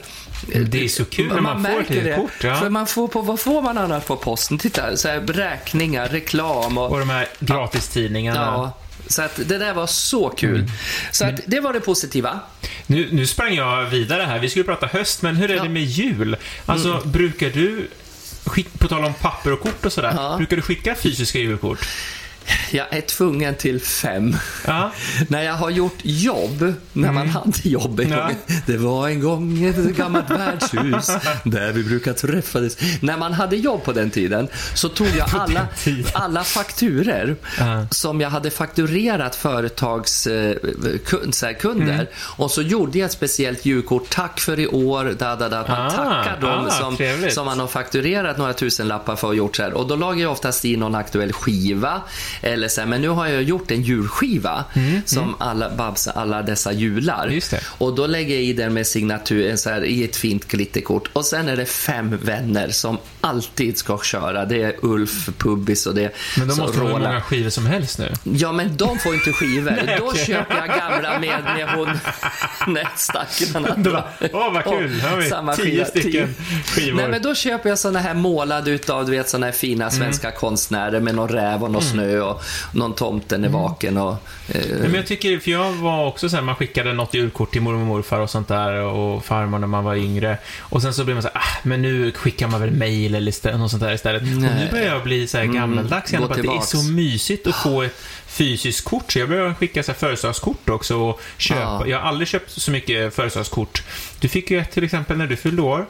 Det är så kul när man, får ett märker det. kort. Ja. För man får på, vad får man annars på posten? Titta, så här, räkningar, reklam och... Och de här gratistidningarna. Ja, så att det där var så kul. Mm. Så att det var det positiva. Nu, nu sprang jag vidare här. Vi skulle prata höst, men hur är Ja. Mm. det med jul? Alltså, brukar du, på tal om papper och kort och sådär, Ja. brukar du skicka fysiska julkort? Jag är tvungen till fem. Ja. När jag har gjort jobb, när man hade jobb en Mm. Ja. gång. Det var en gång ett gammalt värdshus där vi brukar träffades. När man hade jobb på den tiden så tog jag alla, alla fakturer Ja. som jag hade fakturerat företagskunder Mm. och så gjorde jag ett speciellt julkort. Tack för i år, da, da, da. Man Ah, tackar dem ah, som, trevligt. som man har fakturerat några tusenlappar för och gjort så här. Och då lagar jag oftast i någon aktuell skiva. Eller så här, men nu har jag gjort en julskiva som alla Babs, alla dessa jular. Mm. Och då lägger jag i den med signatur en så här, i ett fint glitterkort. Och sen är det fem vänner som alltid ska köra. Det är Ulf, Pubbis och det Men så måste ha hur många skivor som helst nu. Ja, men de får inte skivor. Nej, Då okej. köper jag gamla med, med hon... Nej, stackarna. Det var, åh, vad kul! Här har vi Samma tio skiva, stycken skivor. Nej, men då köper jag såna här målade utav, du vet, såna här fina svenska konstnärer med någon räv och någon snö och någon tomten är vaken och... Eh, Nej, men jag tycker, för jag var också så här, man skickade något julkort till mormor och morfar och sånt där och farmor när man var yngre. Och sen så blir man så här, ah, men nu skickar man väl mail eller något sånt där istället. Och nu Nej. börjar jag bli så här gammaldags igen, gå på att det är så mysigt att få ett fysiskt kort. Så jag börjar skicka så födelsedagskort också och köpa. Ja. Jag har aldrig köpt så mycket födelsedagskort. Du fick ju ett till exempel när du fyllde år.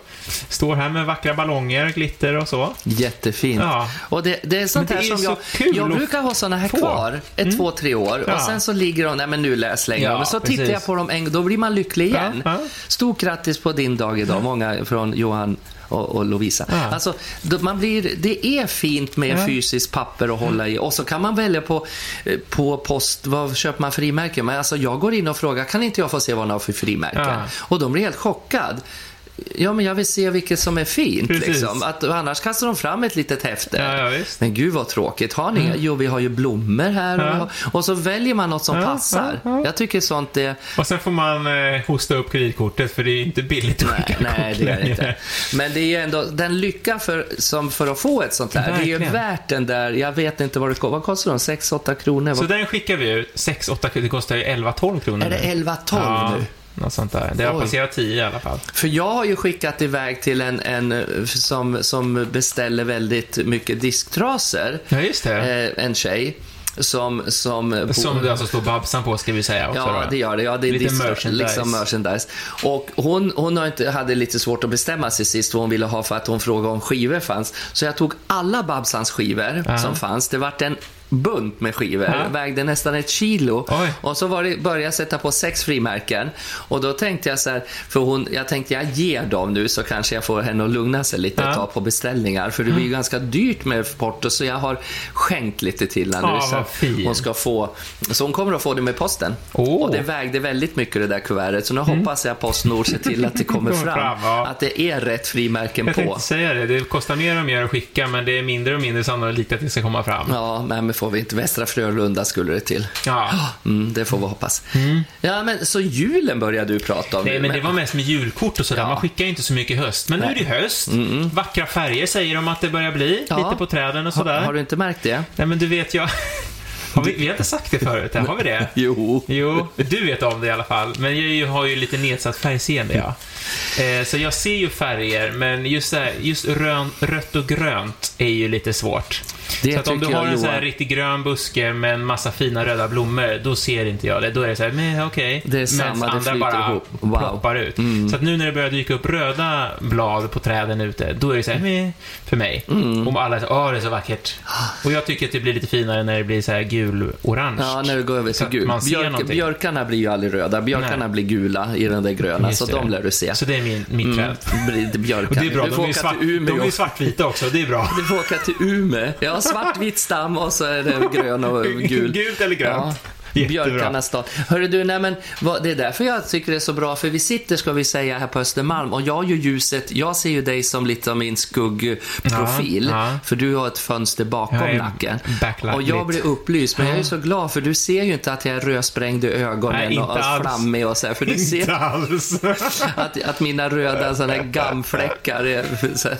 Står här med vackra ballonger, glitter och så. Jättefint. Ja. Och det, det är sånt Men här det är som så jag... kul Jag brukar ha såna här få. Mm. kvar, ett, två, tre år. Ja. Och sen så ligger de, nej men nu läs längre. Ja, men så tittar precis. jag på dem en då blir man lycklig igen. Ja. Stort grattis på din dag idag. Många från Johan och, och Lovisa. Ja. Alltså, man blir, det är fint med Ja. fysiskt papper att hålla i. Och så kan man välja på, eh, på post, vad köper man frimärken? Men alltså jag går in och frågar, kan inte jag få se vad man har för frimärken? Ja. Och de blir helt chockad. Ja, men jag vill se vilket som är fint. Precis. Liksom. Att, annars kastar de fram ett litet häfte. Ja, ja. Men gud vad tråkigt. Har ni? Jo, vi har ju blommor här. Och, Ja. har, och så väljer man något som passar. ja, ja. Jag tycker sånt är... Och sen får man eh, hosta upp kreditkortet för det är inte billigt att Nej, nej, det är det inte. Men det är ju ändå den lycka för, som för att få ett sånt där. Det är ju värt den där, jag vet inte vad det kostar. Vad kostar de? 6-8 kronor? Så Vad- den skickar vi ut. 6-8 det kostar ju 11-12 kronor Är det nu. 11-12 ja, nu? Något sånt där. Det har Oj. passerat 10 i alla fall. För jag har ju skickat iväg till en, en som, som beställer väldigt mycket disktrasor. Ja, just det. Eh, en tjej. Som, som, Som det alltså står Babsan på, ska vi säga också Ja, då. det gör det. Ja, det är Lite distra- merchandise. Liksom merchandise. Och hon, hon har inte, hade lite svårt att bestämma sig sist vad hon ville ha för att hon frågade om skivor fanns. Så jag tog alla Babsans skivor Ja. som fanns. Det vart en bunt med skivor. Ja. Vägde nästan ett kilo. Oj. Och så var det, började jag sätta på sex frimärken. Och då tänkte jag så här, för hon, jag tänkte jag ger dem nu så kanske jag får henne att lugna sig lite Ja. och ta på beställningar. För det blir ju ganska dyrt med porto så jag har skänkt lite till henne. Ja, nu, hon ska få, så hon kommer att få det med posten. Mm. Och det vägde väldigt mycket det där kuvertet. Så nu hoppas jag Postnord ser till att det kommer Kommer fram. fram, ja. Att det är rätt frimärken Jag på. tänkte säga det. Det kostar mer och mer att skicka, men det är mindre och mindre sannolikt att det ska komma fram. Ja, men får vi inte. Västra Frölunda skulle det till. Ja. Mm, det får vi hoppas. Ja, men så julen började du prata om Nej, men det var mest med julkort och sådär. Ja. Man skickar ju inte så mycket höst. Men nu är det höst. Vackra färger säger de att det börjar bli. Ja. Lite på träden och har, sådär. har du inte märkt det? Nej, men du vet jag... Har vi, vi har inte sagt det förut, har vi det? Jo. Jo, du vet om det i alla fall. Men jag har ju lite nedsatt färgseende, ja. Eh, så jag ser ju färger, men just, här, just rön, rött och grönt är ju lite svårt. Det så att om du har en sån här riktigt grön buske med en massa fina röda blommor, då ser inte jag det. Då är det så här, men okej. Det är samma, Medan det andra flyter bara ihop. Wow. ploppar ut. Mm. Så att nu när det börjar dyka upp röda blad på träden ute, då är det så här, men för mig. Mm. Och alla är så åh, det är så vackert. Och jag tycker att det blir lite finare när det blir så här gul-orange. Ja, när det går över Så till gul. man ser Björk, någonting. björkarna blir ju aldrig röda. Björkarna Nej. blir gula i den där gröna, Just så det. de lär du se. Så det är min, mitt träd. Mm, blir björkar. Och det är bra, Du får de är, svart, till Umeå. de är svartvita också, det är bra. Du får åka till Umeå. Ja, svartvit stam och så är det grön och gul. Gult eller grönt. Jättebra. Björkarnas stad. Hörru du, nej men vad, det är därför jag tycker det är så bra, för vi sitter, ska vi säga, här på Östermalm och jag ju ljuset, jag ser ju dig som lite av min skuggprofil, Ja, ja. för du har ett fönster bakom nacken. Och jag blir upplyst, men jag är så glad för du ser ju inte att jag är rödsprängd i ögonen Nej, och, alls. flammig och så här, för du ser att, att mina röda såna här gammfläckar är... Så här.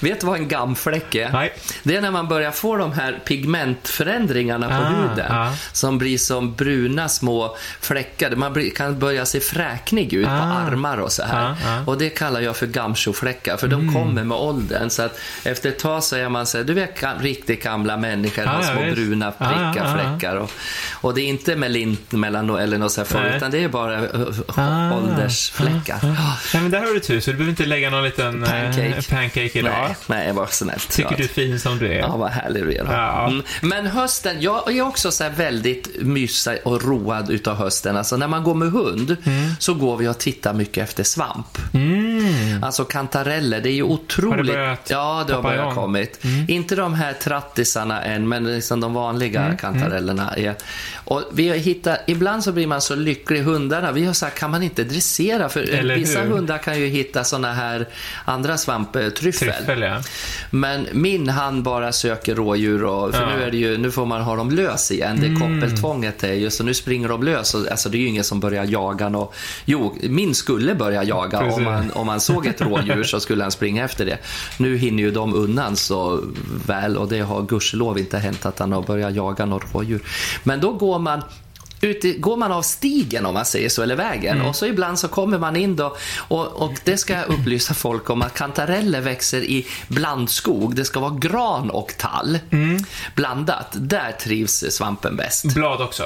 Vet du vad en gammfläck är? Nej. Det är när man börjar få de här pigmentförändringarna på Ah, huden. ah. Som blir som bruna små fläckar. Man kan börja se fräknig ut på Ah. armar och så här. Ah, ah. Och det kallar jag för gamsjofläckar, för de kommer med åldern. Så att efter ett tag så är man så här, du vet riktigt gamla människor Ah, har ja, små visst. bruna Ah, prickar, ah, ah. fläckar. Och, och det är inte melint mellan eller något så här för, utan det är bara uh, Ah. åldersfläckar. Nej, men där har du tur, så du behöver inte lägga någon liten eh, Pancake. pancake idag. Nej, nej, var snällt. Tycker du är fin som du är. Ja, vad härlig du är. Ja. Mm. Men hösten, jag är också så här väldigt mysig och road utav hösten. Alltså när man går med hund så går vi och tittar mycket efter svamp. Mm. Alltså kantareller, det är ju otroligt. Har det börjat ja, det har börjat kommit. Inte de här trattisarna än, men liksom de vanliga kantarellerna. Är. Och vi har hittat, ibland så blir man så lycklig, hundarna, vi har sagt, kan man inte dressera? För Eller vissa hur? hundar kan ju hitta såna här andra svamp, eh, tryffel. Ja. Men min han bara söker rådjur och, för Ja. nu, är det ju, nu får man ha dem lös igen. Det Mm. koppeltvånget är ju, så nu springer de lös. Och, alltså det är ju ingen som börjar jaga nå. Jo, min skulle börja jaga Precis. om man, om man såg ett rådjur så skulle han springa efter det. Nu hinner ju de undan så väl och det har gudskelov inte hänt att han har börjat jaga något rådjur. Men då går man Ute, går man av stigen om man säger så, eller vägen, Mm. och så ibland så kommer man in då, och, och det ska jag upplysa folk om att kantareller växer i blandskog. Det ska vara gran och tall Mm. blandat. Där trivs svampen bäst. Blad också.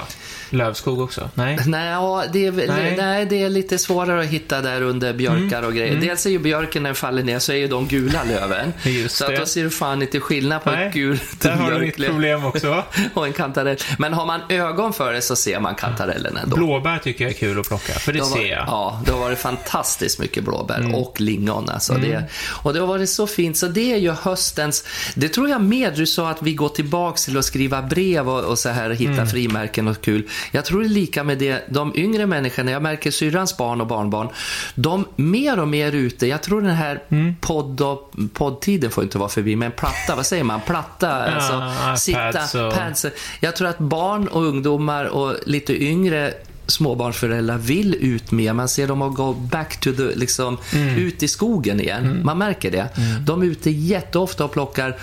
Lövskog också. Nej. Nej, ja, det är, Nej. nej. det är lite svårare att hitta där under björkar och grejer. Dels är ju björken när den faller ner så är ju de gula löven. Just så att då ser du fan inte skillnad på Nej. ett gult Där har du ditt problem också. och en kantarell. Men har man ögon för det så ser man kantarellen ändå. Blåbär tycker jag är kul att plocka, för det Det har ser jag. Ja, det har varit fantastiskt mycket blåbär Mm. och lingon. Alltså. Det, och det har varit så fint. Så det är ju höstens... Det tror jag med. Du sa att vi går tillbaks till att skriva brev och, och så här hitta Mm. frimärken och kul. Jag tror det är lika med det. De yngre människorna, jag märker syrrans barn och barnbarn, de mer och mer ute. Jag tror den här Mm. podd och, poddtiden får inte vara förbi, men platta, vad säger man? Platta, alltså iPads sitta, och- pads. Jag tror att barn och ungdomar och lite yngre småbarnsföräldrar vill ut mer. Man ser dem att gå back to the, liksom, Mm. ut i skogen igen. Man märker det. De är ute jätteofta och plockar,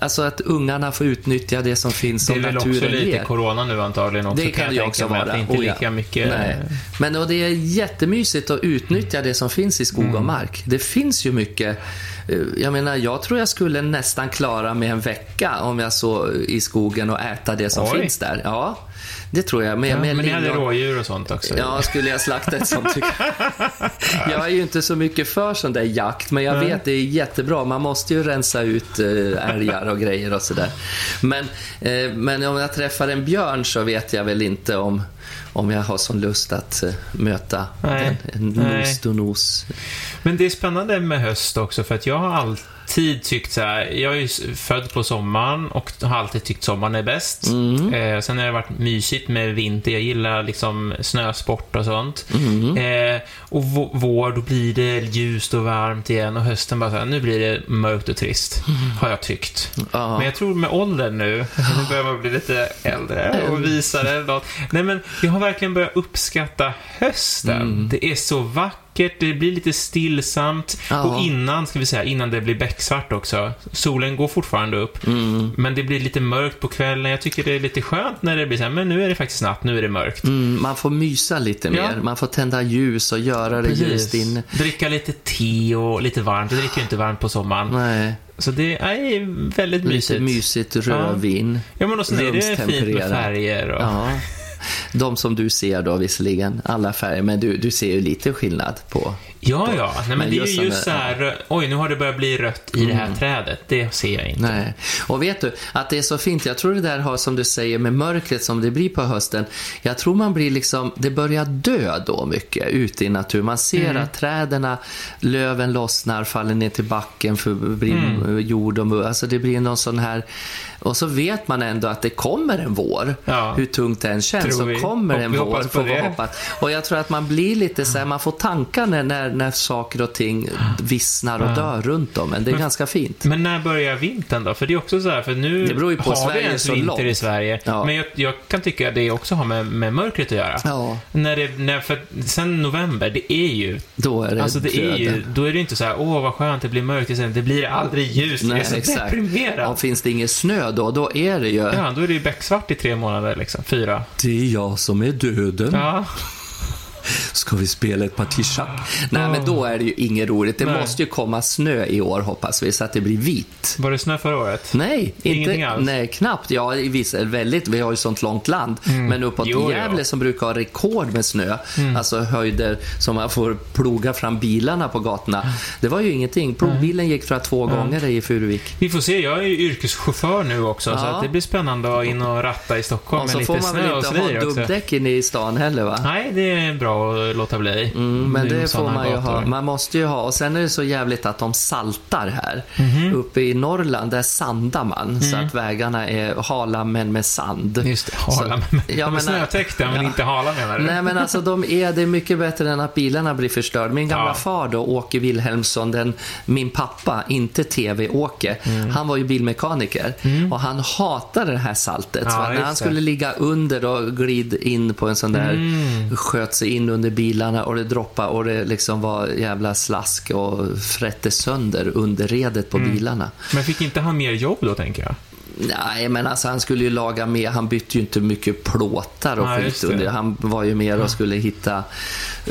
alltså att ungarna får utnyttja det som finns Det som är väl också naturen lite ger. corona nu antagligen också, Det kan det ju också vara. Att det inte Oh, ja. lika mycket... Nej. Men och det är jättemysigt att utnyttja det som finns i skog Mm. och mark. Det finns ju mycket. eh, Jag menar, jag tror jag skulle nästan klara mig en vecka om jag så i skogen och äta det som Oj. finns där. Ja, det tror jag. Med, Ja, med men ni hade rådjur och sånt också. Ja, skulle jag slakta ett sånt tycker jag. Jag är ju inte så mycket för sån där jakt, men jag vet det är jättebra. Man måste ju rensa ut eh, älgar och grejer och sådär. Men, eh, men om jag träffar en björn så vet jag väl inte om, om jag har sån lust att eh, möta Nej. den, en Nej. nos to nos. Men det är spännande med höst också, för att jag har alltid tyckt så här, jag är född på sommaren och har alltid tyckt sommaren är bäst. Mm. Eh, sen har det varit mysigt med vinter, jag gillar liksom snösport och sånt. Mm. Eh, och vå- vår, då blir det ljust och varmt igen och hösten bara så här, nu blir det mörkt och trist, har jag tyckt. Mm. Men jag tror med åldern nu, nu börjar man bli lite äldre och visare. något. Nej men, Jag har verkligen börjat uppskatta hösten. Mm. Det är så vackert, det blir lite stillsamt. Ja. Och innan, ska vi säga, innan det blir becksvart också. Solen går fortfarande upp. Mm. Men det blir lite mörkt på kvällen. Jag tycker det är lite skönt när det blir så här, men nu är det faktiskt natt, nu är det mörkt. Mm, man får mysa lite Ja. mer. Man får tända ljus och göra det ljust inne. Dricka lite te och lite varmt. Jag dricker ju inte varmt på sommaren. Nej, Så det är väldigt lite mysigt. mysigt rödvin. Ja, men och sen är det fint med färger och... Ja. De som du ser då visserligen, alla färger, men du, du ser ju lite skillnad på. Ja, ja. Nej, men, Men det är ju just så här, oj, nu har det börjat bli rött i det här trädet. Det ser jag inte. Nej. Och vet du, att det är så fint. Jag tror det där har, som du säger, med mörkret som det blir på hösten. Jag tror man blir liksom, det börjar dö då mycket ute i naturen. Man ser att träden, löven lossnar, faller ner till backen, för blir jord och. Alltså det blir någon sån här, och så vet man ändå att det kommer en vår. Ja. Hur tungt det än känns så kommer Och en vi vår. får vi hoppas. Och jag tror att man blir lite så här, man får tankar när, när, när saker och ting vissnar och dör runt om. Men det är ganska fint. Men när börjar vintern då? För det är också så här, för nu Det beror ju på, har Sverige vi ens vinter långt. i Sverige. Ja. Men jag, jag kan tycka att det också har med, med mörkret att göra. Ja. När det, när, för sen november, det är ju... Då är det Alltså det är ju, då är det inte så här, åh vad skönt det blir mörkt, det blir aldrig ljust, det är så deprimerat. Och finns det ingen snö då, då är det ju... Ja, då är det ju becksvart i tre månader liksom, fyra. Det är jag som är döden. Ja, Ska vi spela ett parti schack? Nej, men då är det ju inget roligt. Det Nej. måste ju komma snö i år, hoppas vi, så att det blir vitt. var det snö förra året? Nej, Ingenting inte, alls? nej, knappt. Ja, i vissa, väldigt, vi har ju sånt långt land. Men uppåt Jo. Gävle som brukar ha rekord med snö, alltså höjder som man får ploga fram bilarna på gatorna. Det var ju ingenting. Plogbilen gick tror jag två gånger i Furuvik. Vi får se, jag är ju yrkeschaufför nu också, så Ja. att det blir spännande att in och ratta i Stockholm Och med så lite får man väl snö och inte ha dubbdäck inne i stan heller va? Nej, det är bra att låta bli. Mm, men det får man ju gator. ha. Man måste ju ha. Och sen är det så jävligt att de saltar här. Mhm. Uppe i Norrland, där sandar man. Så att vägarna är hala men med sand. Mm. Just det, hala. Men, Ja, ja, men- snötäckta, men ja. inte hala menar du? Nej men alltså de är, det är mycket bättre än att bilarna blir förstörda. Min gamla Ja. far då, Åke Wilhelmsson, den, min pappa, inte TV-Åke, Mm. han var ju bilmekaniker och han hatade det här saltet. Ja, när han skulle ligga under och glid in på en sån där, Mm. sköt sig in under bilarna och det droppade och det liksom var jävla slask och frätte sönder underredet Mm. på bilarna. Men fick inte han mer jobb då, tänker jag? Nej, men alltså han skulle ju laga med, han bytte ju inte mycket plåtar och Ja, skit. Han var ju mer och skulle hitta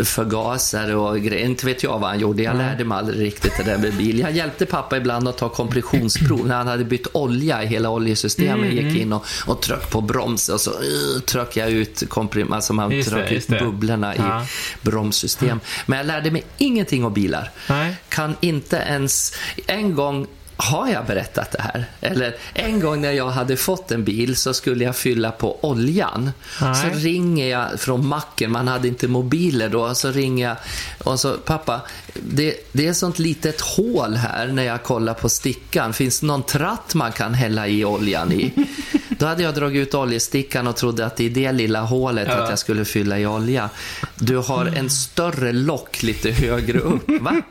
förgasare och grejer. Inte vet jag vad han gjorde. Jag lärde mig aldrig riktigt det där med bil. Jag hjälpte pappa ibland att ta kompressionsprov när han hade bytt olja i hela oljesystemet. Mm, Gick in och, och tryckte på bromsen och så uh, tryckte jag ut komprim, alltså man Just det, tryckte ut det. bubblorna Ja. i bromssystem. Men jag lärde mig ingenting om bilar. Nej. Kan inte ens... En gång har jag berättat det här? Eller en gång när jag hade fått en bil så skulle jag fylla på oljan. Nej. Så ringer jag från macken, man hade inte mobiler då, så ringer jag och så pappa, det, det är sånt litet hål här när jag kollar på stickan. Finns det någon tratt man kan hälla i oljan i? Då hade jag dragit ut oljestickan och trodde att det är det lilla hålet Ja. att jag skulle fylla i olja. Du har en större lock lite högre upp, va?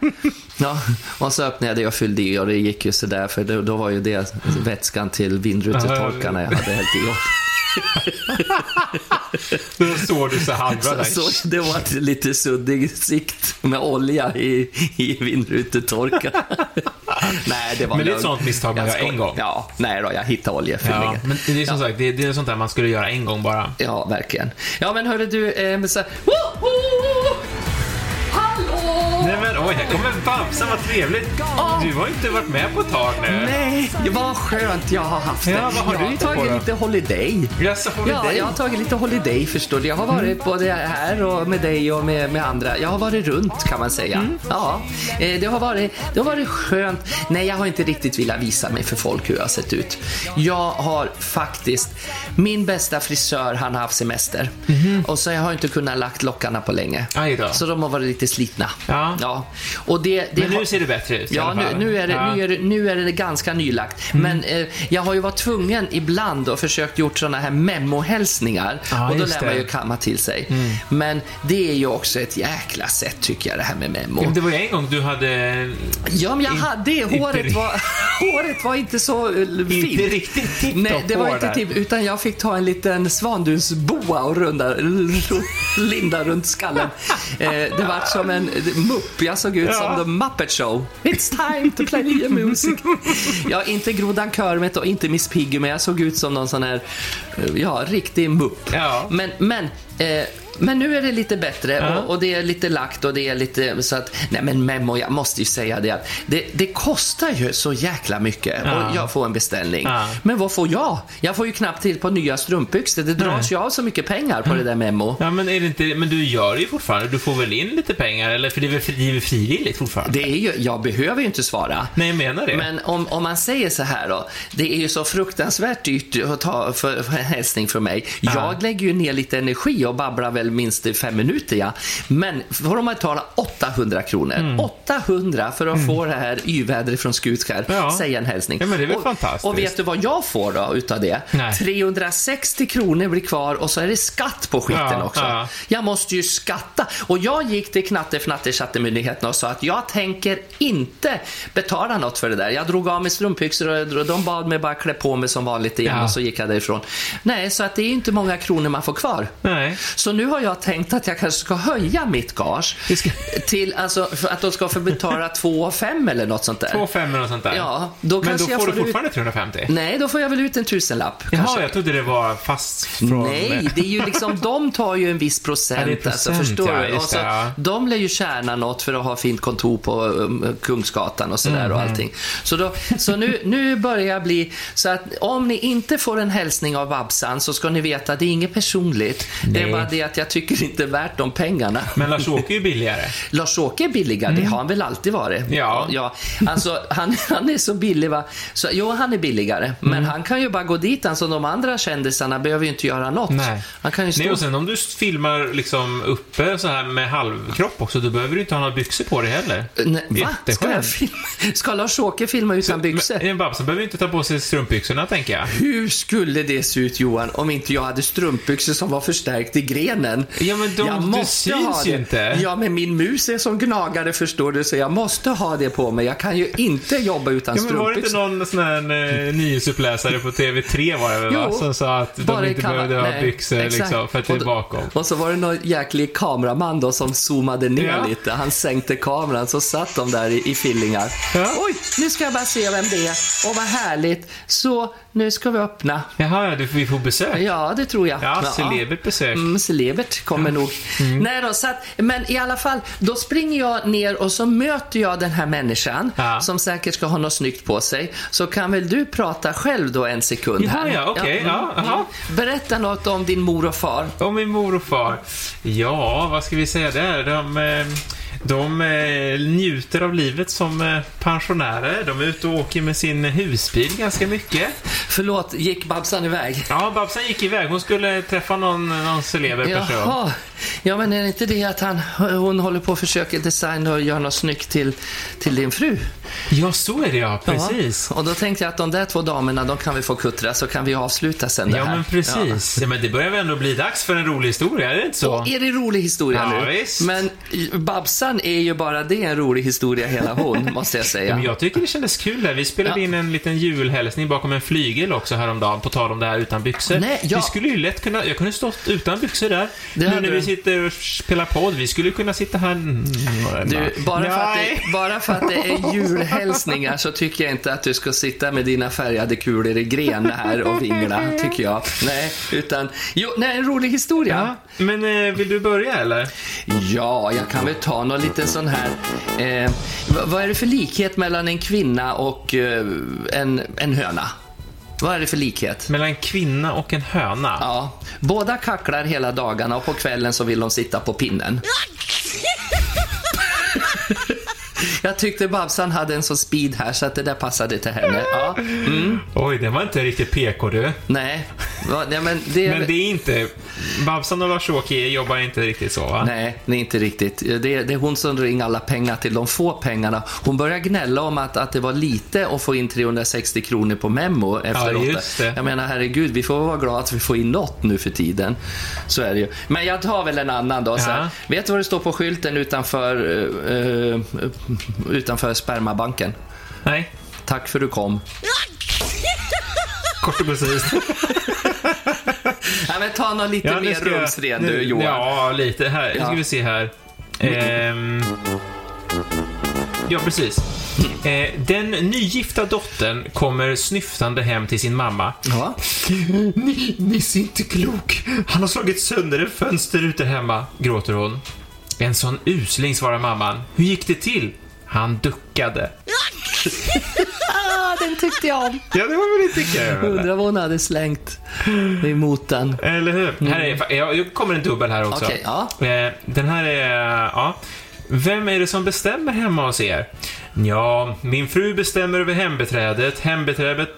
Ja, och så öppnade jag det och fyllde i och det gick ju sådär för då, då var ju det vätskan till vindrutetorkarna jag hade hällt i. Då såg du så halva där. Så, så det var lite suddig sikt med olja i, i vindrutetorkar. nej, det var Men det är ett sånt misstag man gör en gång. Ja, nej då, jag hittade oljefyllningen. Ja, men det är som sagt, det är, det är sånt där man skulle göra en gång bara. Ja, verkligen. Ja, men hörru du, eh, så här, Woho! Oj, här kommer Bamsen, vad trevligt. Du har inte varit med på ett tag nu. Nej, vad skönt jag har haft det. Ja, vad har jag du har på tagit lite holiday. Får vi Ja, jag har tagit lite holiday förstår du. Jag har varit både här och med dig och med, med andra. Jag har varit runt kan man säga. Ja, eh, det har, varit, det har varit skönt. Nej, jag har inte riktigt velat visa mig för folk hur jag har sett ut. Jag har faktiskt, min bästa frisör han har haft semester. Och så jag har inte kunnat lagt lockarna på länge. Så de har varit lite slitna. Ja. ja. Och det, det Men nu har- ser det bättre ut Ja, nu, nu, är det, Ja. Mm. nu, är det, nu är det ganska nylagt. Men eh, jag har ju varit tvungen ibland och försökt gjort sådana här memohälsningar. Ja, och då lär. Mm. man ju kamma till sig. Men det är ju också ett jäkla sätt tycker jag, det här med memo. Det var ju en gång du hade Ja, men jag hade Håret var, håret var inte så uh, fint. inte riktigt tipptopp Nej, det var inte tipp, utan jag fick ta en liten svandunsboa och runda, linda runt skallen. Eh, det var som en mupp. Jag såg ut som The Muppet Show. It's time to play music. Ja, inte Grodan Körmet och inte Miss Piggy, men jag såg ut som någon sån här, eh, ja, riktig mupp. Men, men eh, men nu är det lite bättre Ja. och, och det är lite lagt och det är lite så att, nej men Memo, jag måste ju säga det att det, det kostar ju så jäkla mycket Ja. och jag får en beställning. Ja. Men vad får jag? Jag får ju knappt till på nya strumpbyxor. Det dras ju av så mycket pengar på det där Memo. Ja, men är det inte Men du gör det ju fortfarande. Du får väl in lite pengar, eller? För det är väl, det är väl frivilligt fortfarande? Det är ju, jag behöver ju inte svara. Nej, jag menar det. Men om, om man säger så här då, det är ju så fruktansvärt dyrt att ta för, för en hälsning från mig. Jag lägger ju ner lite energi och babblar väl minst i fem minuter, ja. Men får de betala 800 kronor, Mm. 800 för att få det här yvädret från Skutskär, Ja. säga en hälsning. Ja, men det är väl och, fantastiskt. Och vet du vad jag får då utav det? Nej. 360 kronor blir kvar och så är det skatt på skiten Ja, också. ja. Jag måste ju skatta. Och jag gick till knatte fnatte skattemyndigheten och sa att jag tänker inte betala något för det där. Jag drog av mig strumpbyxor och de bad mig bara klä på mig som vanligt igen Ja. och så gick jag därifrån. Nej, så att det är inte många kronor man får kvar. Nej. Så nu har jag tänkt att jag kanske ska höja mitt gage till alltså, att de ska få betala 2 5 eller något sånt där. Två femmor och sånt där. Ja, då Men då får får du ut- fortfarande 350? Nej, då får jag väl ut en tusenlapp. Jaha, kanske. jag trodde det var fast från... Nej, det är ju liksom, de tar ju en viss procent. Ja, är procent, alltså, förstår ja, du? just Och så, det, ja. De lär ju tjäna något för att ha fint kontor på um, Kungsgatan och sådär och Mm. allting. Så, då, så nu, nu börjar jag bli, så att om ni inte får en hälsning av Babsan så ska ni veta att det är inget personligt. Det är Nej. bara det att jag tycker inte det är värt de pengarna. Men Lars-Åke är ju billigare. Lars-Åke är billigare, det har han väl alltid varit. Mm. Ja. ja alltså, han, han är så billig va. Så, jo, han är billigare. Men Mm. han kan ju bara gå dit, alltså de andra kändisarna behöver ju inte göra något. Nej. Han kan ju stå... Nej, och sen om du filmar liksom uppe så här med halvkropp också, då behöver du inte ha några byxor på dig heller. Nej, va? Ska, jag filma? Ska Lars-Åke filma utan byxor? Men, Babsen behöver inte ta på sig strumpbyxorna, tänker jag. Hur skulle det se ut Johan om inte jag hade strumpbyxor som var förstärkt i grenen? Ja, men de- jag måste syns ha ju det. inte. Ja, men min mus är som gnagare förstår du, så jag måste ha det på mig. Jag kan ju inte jobba utan Ja, men var det inte någon sån här eh, nyhetsuppläsare på TV3 var det väl, va? Som sa att de inte behövde ha nej, byxor exakt. liksom, för att det Och är bakom. Och så var det någon jäklig kameraman då som zoomade ner Ja. lite. Han sänkte kameran så satt de där i, i fillingar. Ja. Oj, nu ska jag bara se vem det är. Och vad härligt. Så, nu ska vi öppna. Jaha, ja, du, vi får besök. Ja, det tror jag. Ja, celebert besök. Mm, celebert kommer nog. Nej då, så att, men i alla fall, då springer jag ner och så möter jag den här människan Ja. som säkert ska ha något snyggt på sig. Så kan väl du prata själv då en sekund här? ja, okej, ja, aha. Berätta något om din mor och far. Och min mor och far. Ja, vad ska vi säga där? De, eh, de eh, njuter av livet som eh, pensionärer. De är ute och åker med sin husbil ganska mycket. Förlåt, gick Babsan iväg? Ja, Babsan gick iväg. Hon skulle träffa någon, någon celeber person. Jaha. Ja, men är det inte det att han, hon håller på att försöka designa och göra något snyggt till, till din fru? Ja, så är det ja. Precis. Ja, och då tänkte jag att de där två damerna, de kan vi få kuttra så kan vi avsluta sen det Ja, här. men precis. Ja. men det börjar väl ändå bli dags för en rolig historia, är det inte så? Och är det rolig historia Ja, nu? visst. Men Babsan är ju bara det en rolig historia hela hon, måste jag Ja, säga. men jag tycker det kändes kul där. Vi spelade Ja. in en liten julhälsning bakom en flygel också häromdagen, på tal om det här utan byxor. Nej, ja. Vi skulle ju lätt kunna, jag kunde stått utan byxor där. Det nu när du. vi sitter och spelar podd, vi skulle kunna sitta här... Mm, Du, bara, för att det, bara för att det är julhälsningar så tycker jag inte att du ska sitta med dina färgade kulor i gren här och vingla, tycker jag. Nej, utan... Jo, nej, en rolig historia. Ja, men eh, vill du börja eller? Ja, jag kan väl ta någon liten sån här... Eh, vad, är det för likhet mellan en kvinna och eh, en, en höna? Vad är det för likhet? Mellan en kvinna och en höna? Ja, båda kacklar hela dagarna och på kvällen så vill de sitta på pinnen. Jag tyckte Babsan hade en sån speed här så att det där passade till henne. Ja, mm, Oj, den var inte riktigt PK du. nej? Ja, men det, Men det är inte... Babsan och Lars-Åke jobbar inte riktigt så, va? Nej, det är inte riktigt. Det, det är hon som drar in alla pengar till de få pengarna. Hon börjar gnälla om att, att det var lite att få in 360 kronor på Memo efteråt. just det. Jag menar, herregud, vi får vara glada att vi får in något nu för tiden. Så är det ju. Men jag tar väl en annan då. Så här. Ja. Vet du vad det står på skylten utanför, uh, utanför spermabanken? Nej. Tack för du kom. Kort och precis. Ja, men ta någon lite Ja, mer jag- rumsren nu- Johan. Ja, lite. Här Nu ska Ja. vi se här. Ehm, ja, precis. Eh, den nygifta dottern kommer snyftande hem till sin mamma. Ja. Ni, Nisse är inte klok. Han har slagit sönder en fönsterruta hemma, gråter hon. En sån usling, svarar mamman. Hur gick det till? Han duckade. Ah, den tyckte jag om. Ja, det var väl inte kul? Undrar vad hon hade slängt emot den. Eller hur? Här är, ja, det kommer en dubbel här också. Okej, ja. Eh, Den här är, ja. Vem är det som bestämmer hemma hos er? Ja, min fru bestämmer över hembeträdet, hembeträdet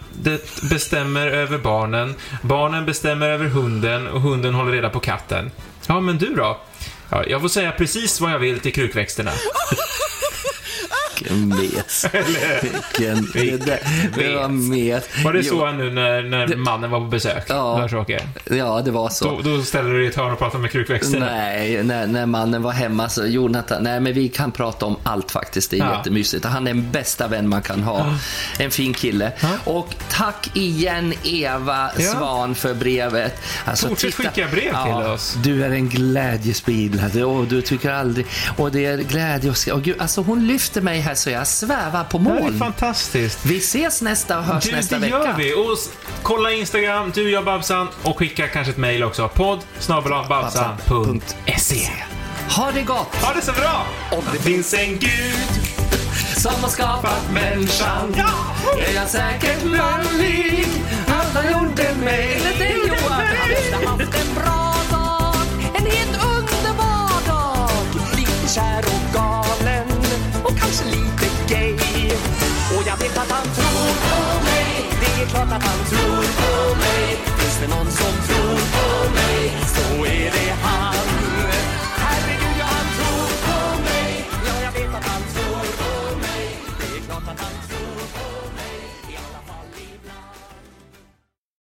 bestämmer över barnen, barnen bestämmer över hunden och hunden håller reda på katten. Ja, men du då? Ja, jag får säga precis vad jag vill till krukväxterna. Vilken mes. Vilken... Det, det var mes. Var det så nu när, när mannen var på besök? Ja. Ja, det var så. Då, då ställer du dig i ett hörn och pratar med krukväxterna? Nej, när, när mannen var hemma så Jonathan, nej men vi kan prata om allt faktiskt. Det är Ja. jättemysigt. Han är den bästa vän man kan ha. En fin kille. Och tack igen Eva Ja. Svan för brevet. Alltså, Fortsätt skicka brev till oss. Du är en glädjespridare och du tycker aldrig... Och det är glädje och... och gud, alltså hon lyfter mig här så jag svävar på Det här är moln. fantastiskt. Vi ses nästa och hörs Du, nästa det vecka. gör vi. Och kolla Instagram, du, jag, Babsan och skicka kanske ett mejl också. Podd babsan.se Ha det gott! Ha det så bra! Om det finns en gud Som har skapat människan Ja! är jag säkert manlig. Han gjorde mig Eller dig Johan. hade haft en bra dag, en helt kanske lite gay. Och jag vet att han tror på mig, det är klart att han tror på mig. Finns det någon som tror på mig så är det